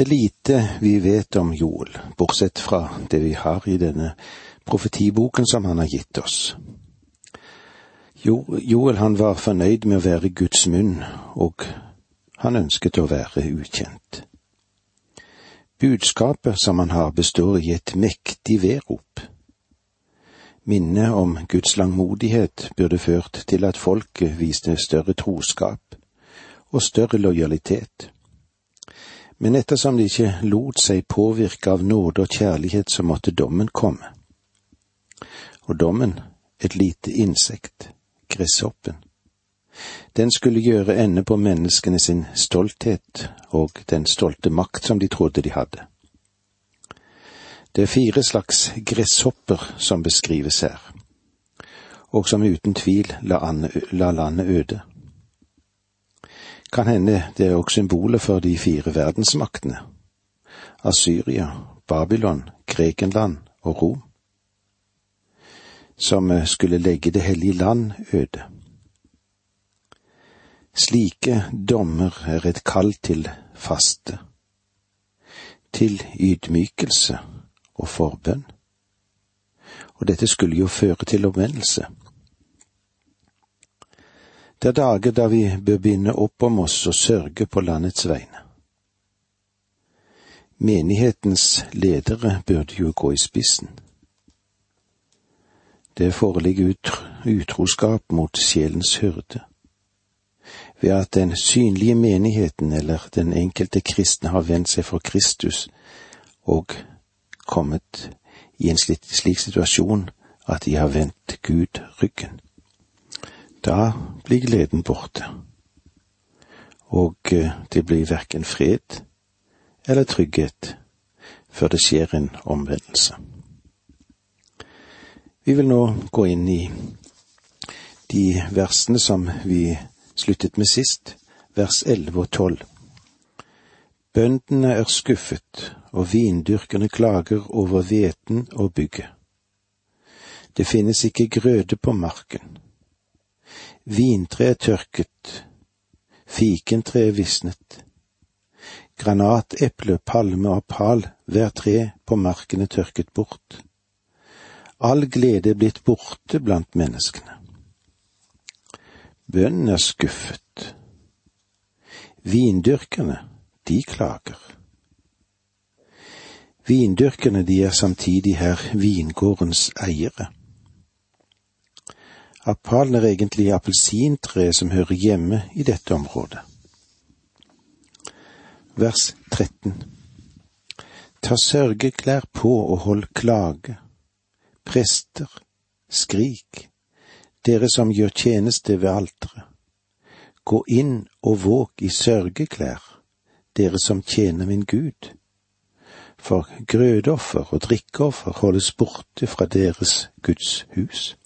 Det lite vi vet om Joel, bortsett fra det vi har i denne profetiboken som han har gitt oss. Jo, Joel han var fornøyd med å være Guds munn, og han ønsket å være ukjent. Budskapet som han har, består i et mektig vedrop. Minnet om Guds langmodighet burde ført til at folket viste større troskap og større lojalitet. Men ettersom de ikke lot seg påvirke av nåde og kjærlighet, så måtte dommen komme. Og dommen, et lite insekt, gresshoppen. Den skulle gjøre ende på menneskene sin stolthet og den stolte makt som de trodde de hadde. Det er fire slags gresshopper som beskrives her, og som uten tvil la, la landet øde. Kan hende det er også symbolet for de fire verdensmaktene, Asyria, Babylon, Grekenland og Rom, som skulle legge det hellige land øde. Slike dommer er et kall til faste, til ydmykelse og forbønn. Og dette skulle jo føre til omvendelse. Det er dager da vi bør binde opp om oss og sørge på landets vegne. Menighetens ledere burde jo gå i spissen. Det foreligger utroskap mot sjelens hyrde ved at den synlige menigheten eller den enkelte kristne har vendt seg fra Kristus og kommet i en slik situasjon at de har vendt Gud ryggen. Da blir gleden borte, og eh, det blir verken fred eller trygghet før det skjer en omvendelse. Vi vil nå gå inn i de versene som vi sluttet med sist, vers elleve og tolv. Bøndene er skuffet, og vindyrkerne klager over hveten og bygget. Det finnes ikke grøde på marken. Vintre er tørket, fikentreet visnet. Granat, eple, palme og pal, hver tre på marken er tørket bort. All glede er blitt borte blant menneskene. Bønnen er skuffet. Vindyrkerne, de klager. Vindyrkerne, de er samtidig her vingårdens eiere. Appalen er egentlig appelsintreet som hører hjemme i dette området. Vers 13 Ta sørgeklær på og hold klage. Prester, skrik dere som gjør tjeneste ved alteret. Gå inn og våg i sørgeklær, dere som tjener min Gud. For grødoffer og drikkeoffer holdes borte fra deres Guds hus.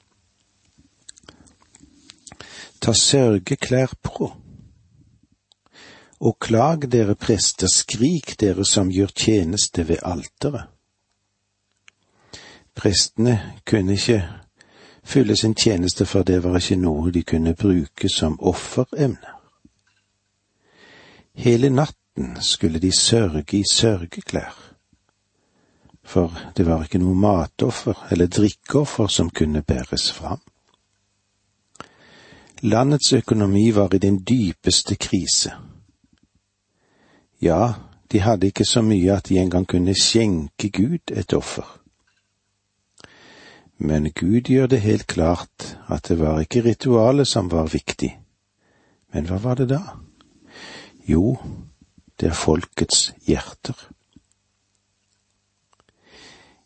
Ta sørgeklær på. Og klag dere prester, skrik dere som gjør tjeneste ved alteret. Prestene kunne ikke fylle sin tjeneste, for det var ikke noe de kunne bruke som offeremne. Hele natten skulle de sørge i sørgeklær, for det var ikke noe matoffer eller drikkeoffer som kunne bæres fram. Landets økonomi var i den dypeste krise. Ja, de hadde ikke så mye at de engang kunne skjenke Gud et offer. Men Gud gjør det helt klart at det var ikke ritualet som var viktig. Men hva var det da? Jo, det er folkets hjerter.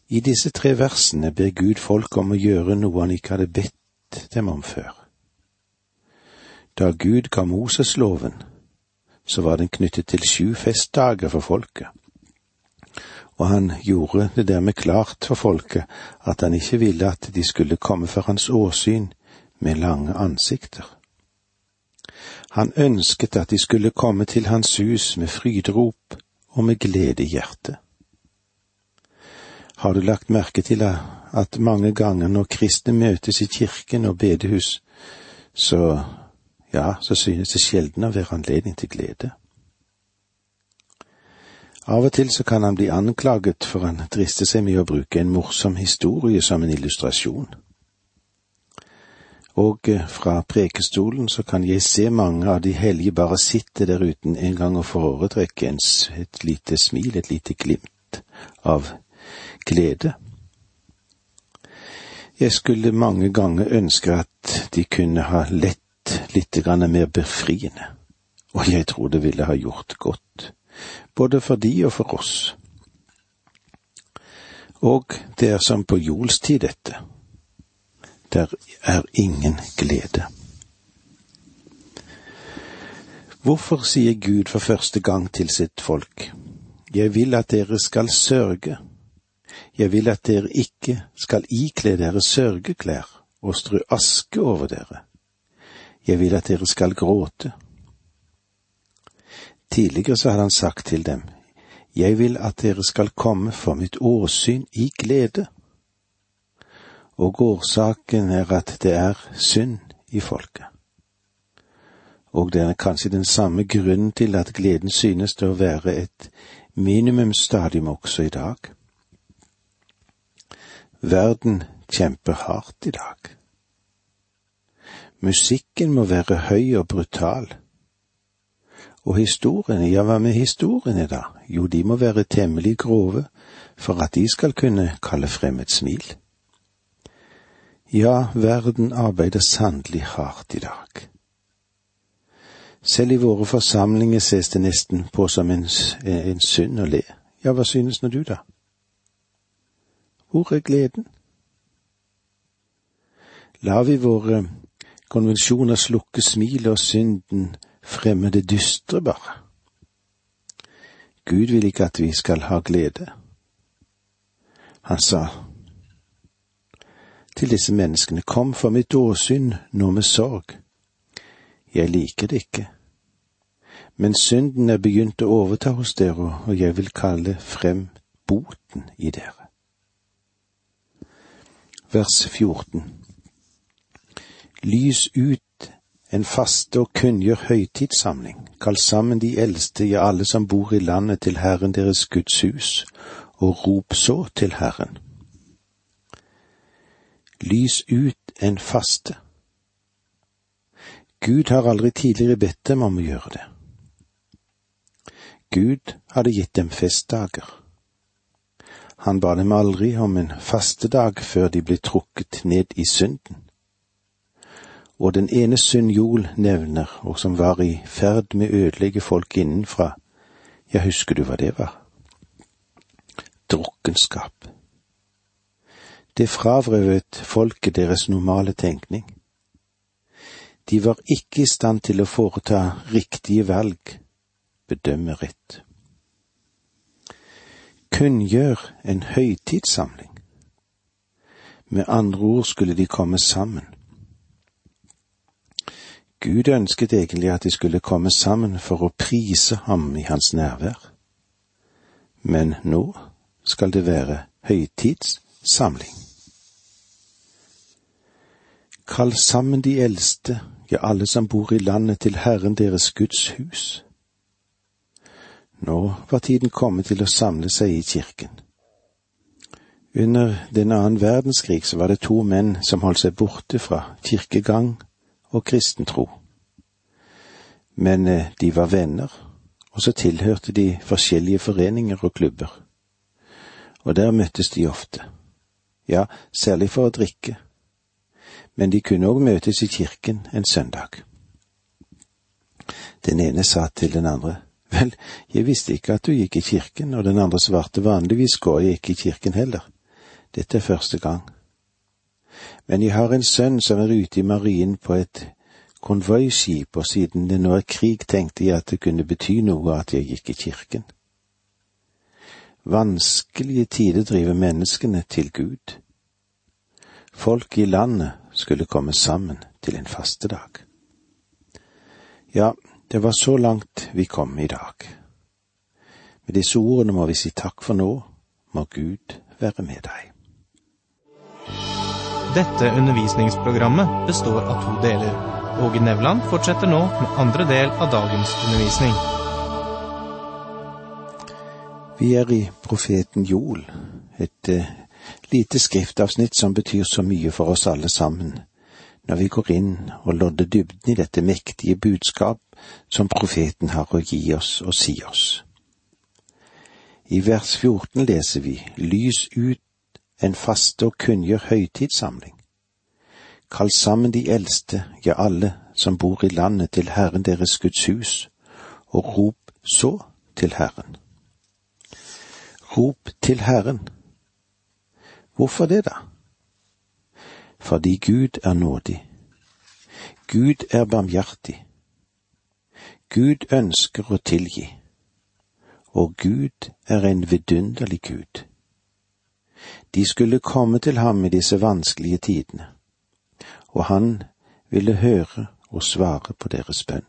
I disse tre versene ber Gud folk om å gjøre noe han ikke hadde bedt dem om før. Da Gud ga Moses loven, så var den knyttet til sju festdager for folket og han gjorde det dermed klart for folket at han ikke ville at de skulle komme for hans åsyn med lange ansikter. Han ønsket at de skulle komme til hans hus med fryderop og med glede i hjertet. Har du lagt merke til at mange ganger når kristne møtes i kirken og bedehus, så ja, så synes det sjelden å være anledning til glede. Av og til så kan han bli anklaget for han drister seg med å bruke en morsom historie som en illustrasjon. Og eh, fra prekestolen så kan jeg se mange av de hellige bare sitte der uten engang å foretrekke et lite smil, et lite glimt av glede. Jeg skulle mange ganger ønske at de kunne ha lett litt mer befriende, og jeg tror det ville ha gjort godt både for de og for oss. Og det er som på jolstid, dette. Der er ingen glede. Hvorfor sier Gud for første gang til sitt folk, Jeg vil at dere skal sørge, jeg vil at dere ikke skal ikle dere sørgeklær og strø aske over dere, jeg vil at dere skal gråte Tidligere så hadde han sagt til dem, Jeg vil at dere skal komme for mitt åsyn i glede. Og årsaken er at det er synd i folket. Og det er kanskje den samme grunnen til at gleden synes det å være et minimumsstadium også i dag. Verden kjemper hardt i dag. Musikken må være høy og brutal og historiene, ja, hva med historiene da? Jo, de må være temmelig grove for at de skal kunne kalle frem et smil. Ja, verden arbeider sannelig hardt i dag. Selv i våre forsamlinger ses det nesten på som en, en synd å le. Ja, hva synes nå du, da? Hvor er gleden? La vi våre konvensjoner slukker smilet og synden fremme det dystre, bare. Gud vil ikke at vi skal ha glede. Han sa til disse menneskene, kom for mitt åsyn nå med sorg. Jeg liker det ikke, men synden er begynt å overta hos dere, og jeg vil kalle frem boten i dere. Vers 14 Lys ut en faste og kunngjør høytidssamling, kall sammen de eldste, ja alle som bor i landet til Herren deres Guds hus, og rop så til Herren. Lys ut en faste. Gud har aldri tidligere bedt dem om å gjøre det. Gud hadde gitt dem festdager. Han ba dem aldri om en fastedag før de ble trukket ned i synden og den ene synd Joel nevner, og som var i ferd med å ødelegge folk innenfra, ja, husker du hva det var? Drukkenskap. Det fravrøvet folket deres normale tenkning. De var ikke i stand til å foreta riktige valg, bedømme rett. Kunngjør en høytidssamling. Med andre ord skulle de komme sammen Gud ønsket egentlig at de skulle komme sammen for å prise ham i hans nærvær. Men nå skal det være høytidssamling. Kall sammen de eldste, ja alle som bor i landet, til Herren deres Guds hus. Nå var tiden kommet til å samle seg i kirken. Under den annen verdenskrig så var det to menn som holdt seg borte fra kirkegang og kristentro. Men eh, de var venner, og så tilhørte de forskjellige foreninger og klubber. Og der møttes de ofte. Ja, særlig for å drikke. Men de kunne òg møtes i kirken en søndag. Den ene sa til den andre, vel, jeg visste ikke at du gikk i kirken, og den andre svarte vanligvis går jeg ikke i kirken heller. Dette er første gang. Men jeg har en sønn som er ute i marinen på et konvoiskip, og siden det nå er krig, tenkte jeg at det kunne bety noe at jeg gikk i kirken. Vanskelige tider driver menneskene til Gud. Folk i landet skulle komme sammen til en fastedag. Ja, det var så langt vi kom i dag. Med disse ordene må vi si takk for nå, må Gud være med deg. Dette undervisningsprogrammet består av to deler. Åge Nevland fortsetter nå med andre del av dagens undervisning. Vi er i profeten Joel, et uh, lite skriftavsnitt som betyr så mye for oss alle sammen, når vi går inn og lodder dybden i dette mektige budskap som profeten har å gi oss og si oss. I vers 14 leser vi Lys ut en faste og kunngjør høytidssamling. Kall sammen de eldste, ja alle som bor i landet til Herren deres Guds hus, og rop så til Herren. Rop til Herren. Hvorfor det, da? Fordi Gud er nådig. Gud er barmhjertig. Gud ønsker å tilgi. Og Gud er en vidunderlig Gud. De skulle komme til ham i disse vanskelige tidene, og han ville høre og svare på deres bønn.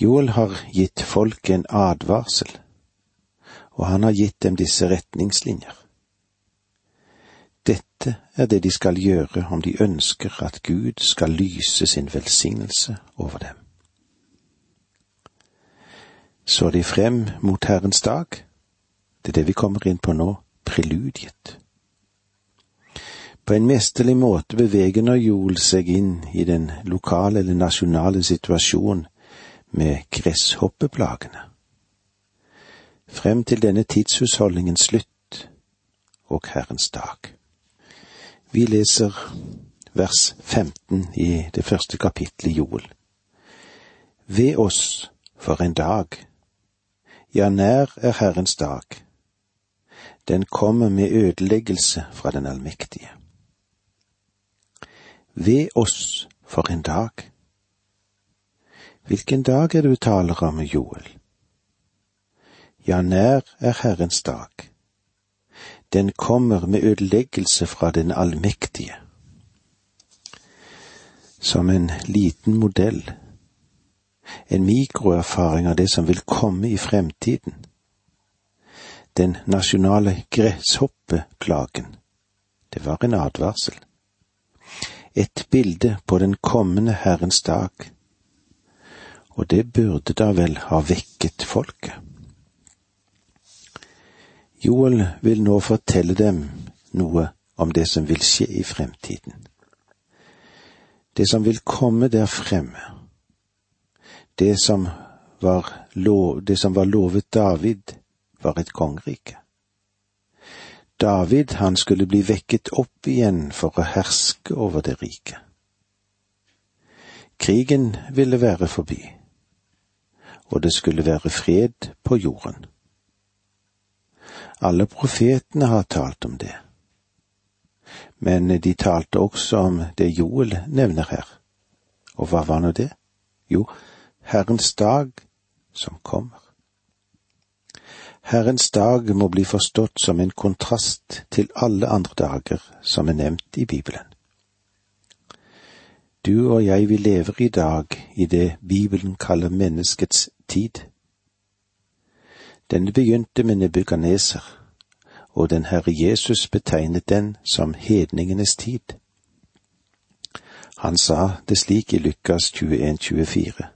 Joel har gitt folk en advarsel og han har gitt dem disse retningslinjer. Dette er det de skal gjøre om de ønsker at Gud skal lyse sin velsignelse over dem. Så de frem mot Herrens dag. Det er det vi kommer inn på nå, preludiet. På en mesterlig måte beveger nå Joel seg inn i den lokale eller nasjonale situasjonen med gresshoppeplagene frem til denne tidshusholdningens slutt og Herrens dag. Vi leser vers 15 i det første kapittelet i Joel. Ved oss for en dag, ja, nær er Herrens dag. Den kommer med ødeleggelse fra den allmektige. Ved oss for en dag. Hvilken dag er det du taler om, Joel? Ja, nær er Herrens dag. Den kommer med ødeleggelse fra den allmektige. Som en liten modell, en mikroerfaring av det som vil komme i fremtiden. Den nasjonale gresshoppeplagen, det var en advarsel. Et bilde på den kommende Herrens dag, og det burde da vel ha vekket folket. Joel vil nå fortelle dem noe om det som vil skje i fremtiden. Det som vil komme der fremme. Det som var, lov, det som var lovet David, var et kongerike. David, han skulle bli vekket opp igjen for å herske over det riket. Krigen ville være forbi, og det skulle være fred på jorden. Alle profetene har talt om det. Men de talte også om det Joel nevner her. Og hva var nå det? Jo, Herrens dag som kommer. Herrens dag må bli forstått som en kontrast til alle andre dager som er nevnt i Bibelen. Du og jeg, vi lever i dag i det Bibelen kaller menneskets tid. Denne begynte med Nebukaneser, og den Herre Jesus betegnet den som hedningenes tid. Han sa det slik i Lukas 21-24.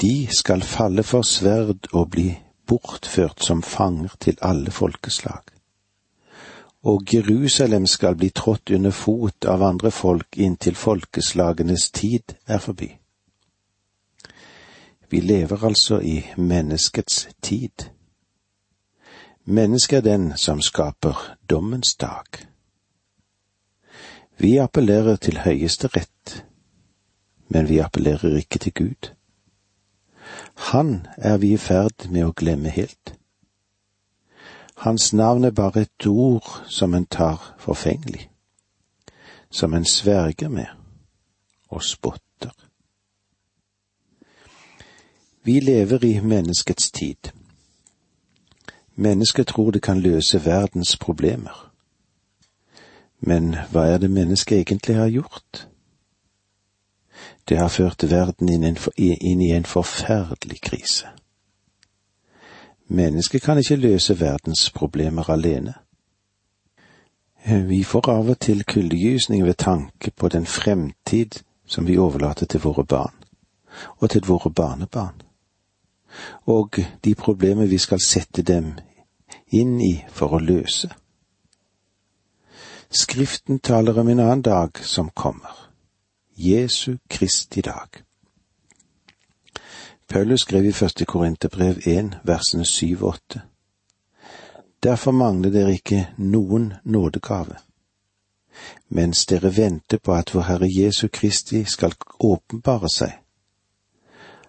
De skal falle for sverd og bli bortført som fanger til alle folkeslag. Og Jerusalem skal bli trådt under fot av andre folk inntil folkeslagenes tid er forbi. Vi lever altså i menneskets tid. Mennesket er den som skaper dommens dag. Vi appellerer til høyeste rett, men vi appellerer ikke til Gud. Han er vi i ferd med å glemme helt. Hans navn er bare et ord som en tar forfengelig, som en sverger med og spotter. Vi lever i menneskets tid. Mennesket tror det kan løse verdens problemer. Men hva er det mennesket egentlig har gjort? Det har ført verden inn, i en forferdelig krise. Mennesket kan ikke løse verdens problemer alene. Vi får av og til kuldegysning ved tanke på den fremtid som vi overlater til våre barn, og til våre barnebarn og de problemer vi skal sette dem inn i for å løse. Skriften taler om en annen dag som kommer, Jesu Kristi dag. Paulus skrev i første Korinterbrev 1, versene syv og åtte. Derfor mangler dere ikke noen nådegave. Mens dere venter på at vår Herre Jesu Kristi skal åpenbare seg.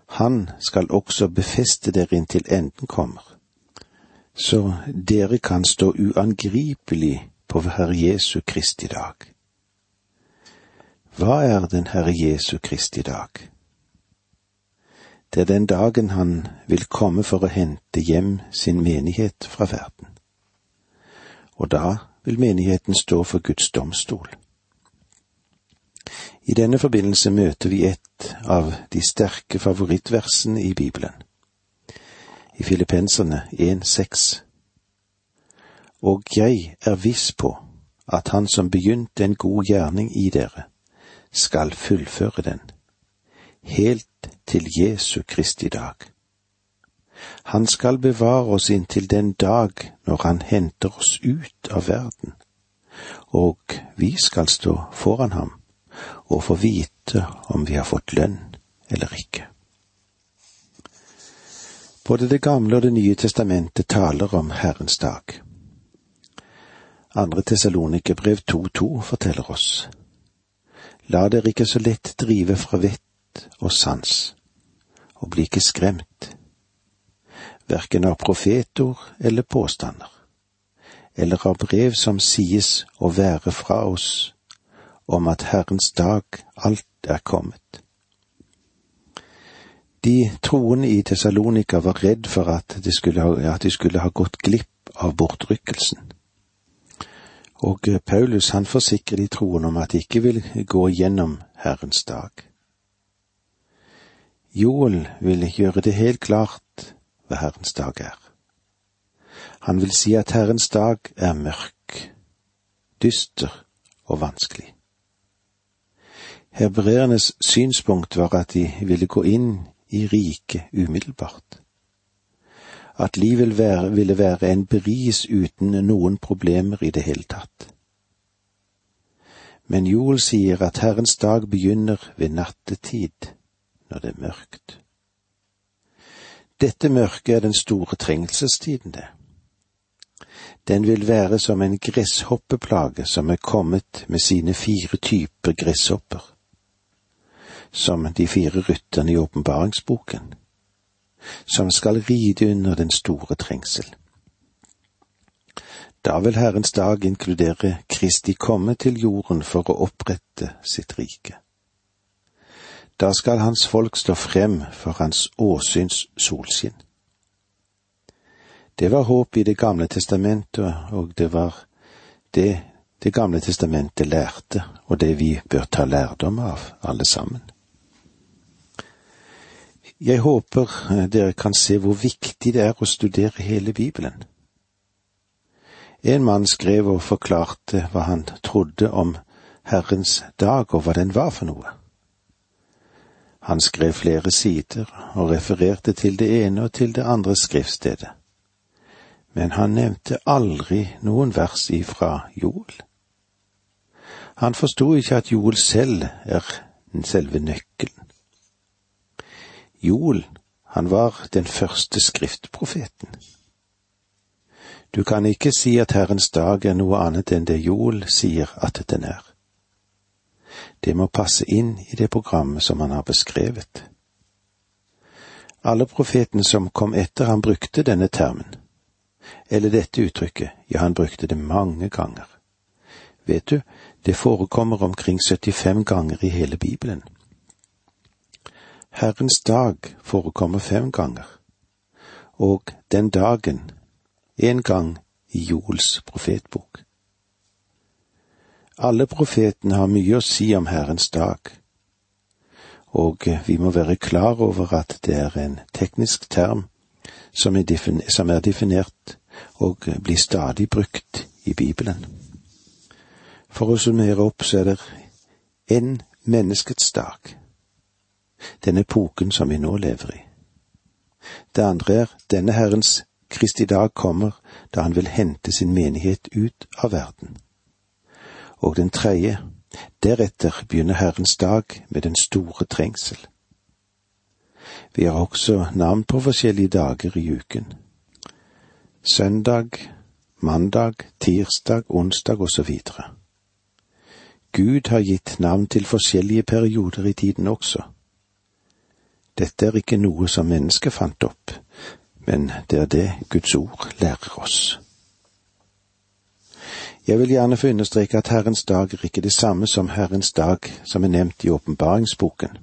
Han skal også befeste dere inntil enden kommer, så dere kan stå uangripelig på vår Herre Jesu Kristi dag. Hva er den Herre Jesu Kristi dag? Det er den dagen han vil komme for å hente hjem sin menighet fra verden. Og da vil menigheten stå for Guds domstol. I denne forbindelse møter vi et av de sterke favorittversene i Bibelen. I Filippenserne 1,6. Og jeg er viss på at Han som begynte en god gjerning i dere, skal fullføre den, helt til Jesu Kristi dag. Han skal bevare oss inntil den dag når Han henter oss ut av verden, og vi skal stå foran ham og få vite om vi har fått lønn eller ikke. Både Det gamle og Det nye testamentet taler om Herrens dag. Andre Tessalonikerbrev 2.2 forteller oss La dere ikke så lett drive fra vett og sans, og bli ikke skremt, verken av profetor eller påstander, eller av brev som sies å være fra oss om at Herrens dag alt er kommet. De troende i Tessalonika var redd for at de skulle ha, de skulle ha gått glipp av bortrykkelsen. Og Paulus han forsikrer de troende om at de ikke vil gå gjennom Herrens dag. Joel vil gjøre det helt klart hva Herrens dag er. Han vil si at Herrens dag er mørk, dyster og vanskelig. Hebreernes synspunkt var at de ville gå inn i riket umiddelbart. At livet ville være en bris uten noen problemer i det hele tatt. Men Joel sier at Herrens dag begynner ved nattetid, når det er mørkt. Dette mørket er den store trengelsestiden, det. Den vil være som en gresshoppeplage som er kommet med sine fire typer gresshopper som de fire rytterne i åpenbaringsboken, som skal ride under den store trengsel. Da vil Herrens dag inkludere Kristi komme til jorden for å opprette sitt rike. Da skal hans folk stå frem for hans åsyns solskinn. Det var håp i Det gamle testamentet, og det var det Det gamle testamentet lærte, og det vi bør ta lærdom av, alle sammen. Jeg håper eh, dere kan se hvor viktig det er å studere hele Bibelen. En mann skrev og forklarte hva han trodde om Herrens dag og hva den var for noe. Han skrev flere sider og refererte til det ene og til det andre skriftstedet, men han nevnte aldri noen vers ifra Joel. Han forsto ikke at Joel selv er selve nøkkelen. Joel, han var den første skriftprofeten. Du kan ikke si at Herrens dag er noe annet enn det Joel sier at den er. Det må passe inn i det programmet som han har beskrevet. Alle profetene som kom etter ham brukte denne termen, eller dette uttrykket, ja, han brukte det mange ganger. Vet du, det forekommer omkring 75 ganger i hele Bibelen. Herrens dag forekommer fem ganger, og den dagen en gang i Joels profetbok. Alle profetene har mye å si om Herrens dag, og vi må være klar over at det er en teknisk term som er, er definert og blir stadig brukt i Bibelen. For å summere opp så er det en menneskets dag den epoken som vi nå lever i. Det andre er denne Herrens Kristi dag kommer da han vil hente sin menighet ut av verden. Og den tredje, deretter begynner Herrens dag med den store trengsel. Vi har også navn på forskjellige dager i uken. Søndag, mandag, tirsdag, onsdag osv. Gud har gitt navn til forskjellige perioder i tiden også. Dette er ikke noe som mennesket fant opp, men det er det Guds ord lærer oss. Jeg vil gjerne få understreke at Herrens dag er ikke det samme som Herrens dag som er nevnt i åpenbaringsboken.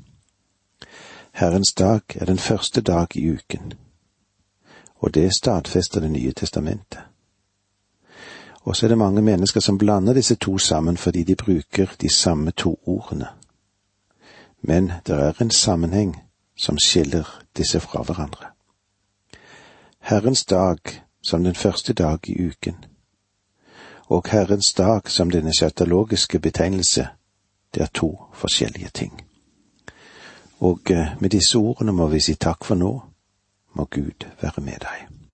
Herrens dag er den første dag i uken, og det stadfester Det nye testamentet. Og så er det mange mennesker som blander disse to sammen fordi de bruker de samme to ordene. Men det er en sammenheng som skiller disse fra hverandre. Herrens dag som den første dag i uken, og Herrens dag som denne schatologiske betegnelse, det er to forskjellige ting. Og eh, med disse ordene må vi si takk for nå, må Gud være med deg.